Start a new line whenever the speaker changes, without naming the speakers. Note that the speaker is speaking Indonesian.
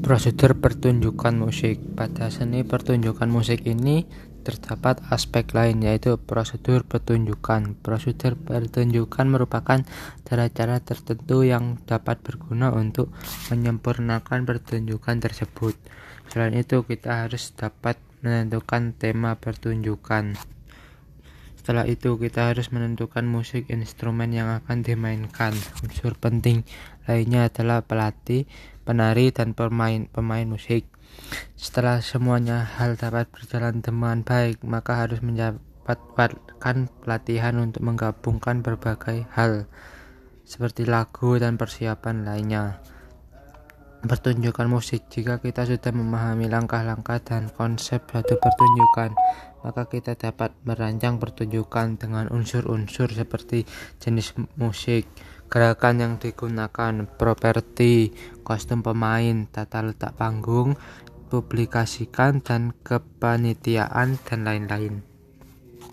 Prosedur pertunjukan musik pada seni pertunjukan musik ini terdapat aspek lain yaitu prosedur pertunjukan. Prosedur pertunjukan merupakan cara-cara tertentu yang dapat berguna untuk menyempurnakan pertunjukan tersebut. Selain itu, kita harus dapat menentukan tema pertunjukan. Setelah itu, kita harus menentukan musik instrumen yang akan dimainkan. Unsur penting lainnya adalah pelatih, penari, dan pemain pemain musik. Setelah semuanya hal dapat berjalan dengan baik, maka harus mendapatkan pelatihan untuk menggabungkan berbagai hal seperti lagu dan persiapan lainnya. Pertunjukan musik Jika kita sudah memahami langkah-langkah dan konsep satu pertunjukan, maka kita dapat merancang pertunjukan dengan unsur-unsur seperti jenis musik, gerakan yang digunakan, properti, kostum pemain, tata letak panggung, publikasikan dan kepanitiaan dan lain-lain.